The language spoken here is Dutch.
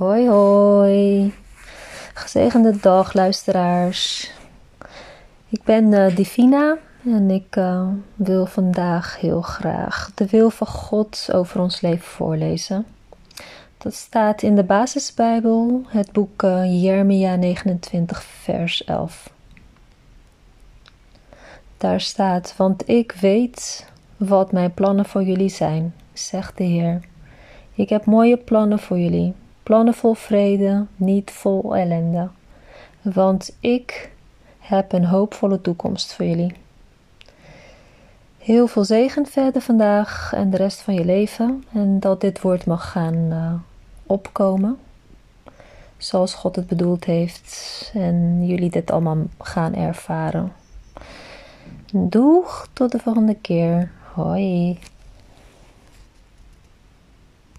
Hoi hoi. Gezegende dag luisteraars. Ik ben uh, Divina en ik uh, wil vandaag heel graag de wil van God over ons leven voorlezen. Dat staat in de basisbijbel, het boek uh, Jeremia 29 vers 11. Daar staat, want ik weet wat mijn plannen voor jullie zijn, zegt de Heer. Ik heb mooie plannen voor jullie, plannen vol vrede, niet vol ellende. Want ik heb een hoopvolle toekomst voor jullie. Heel veel zegen verder vandaag en de rest van je leven. En dat dit woord mag gaan uh, opkomen. Zoals God het bedoeld heeft. En jullie dit allemaal gaan ervaren. Doeg, tot de volgende keer. Hoi.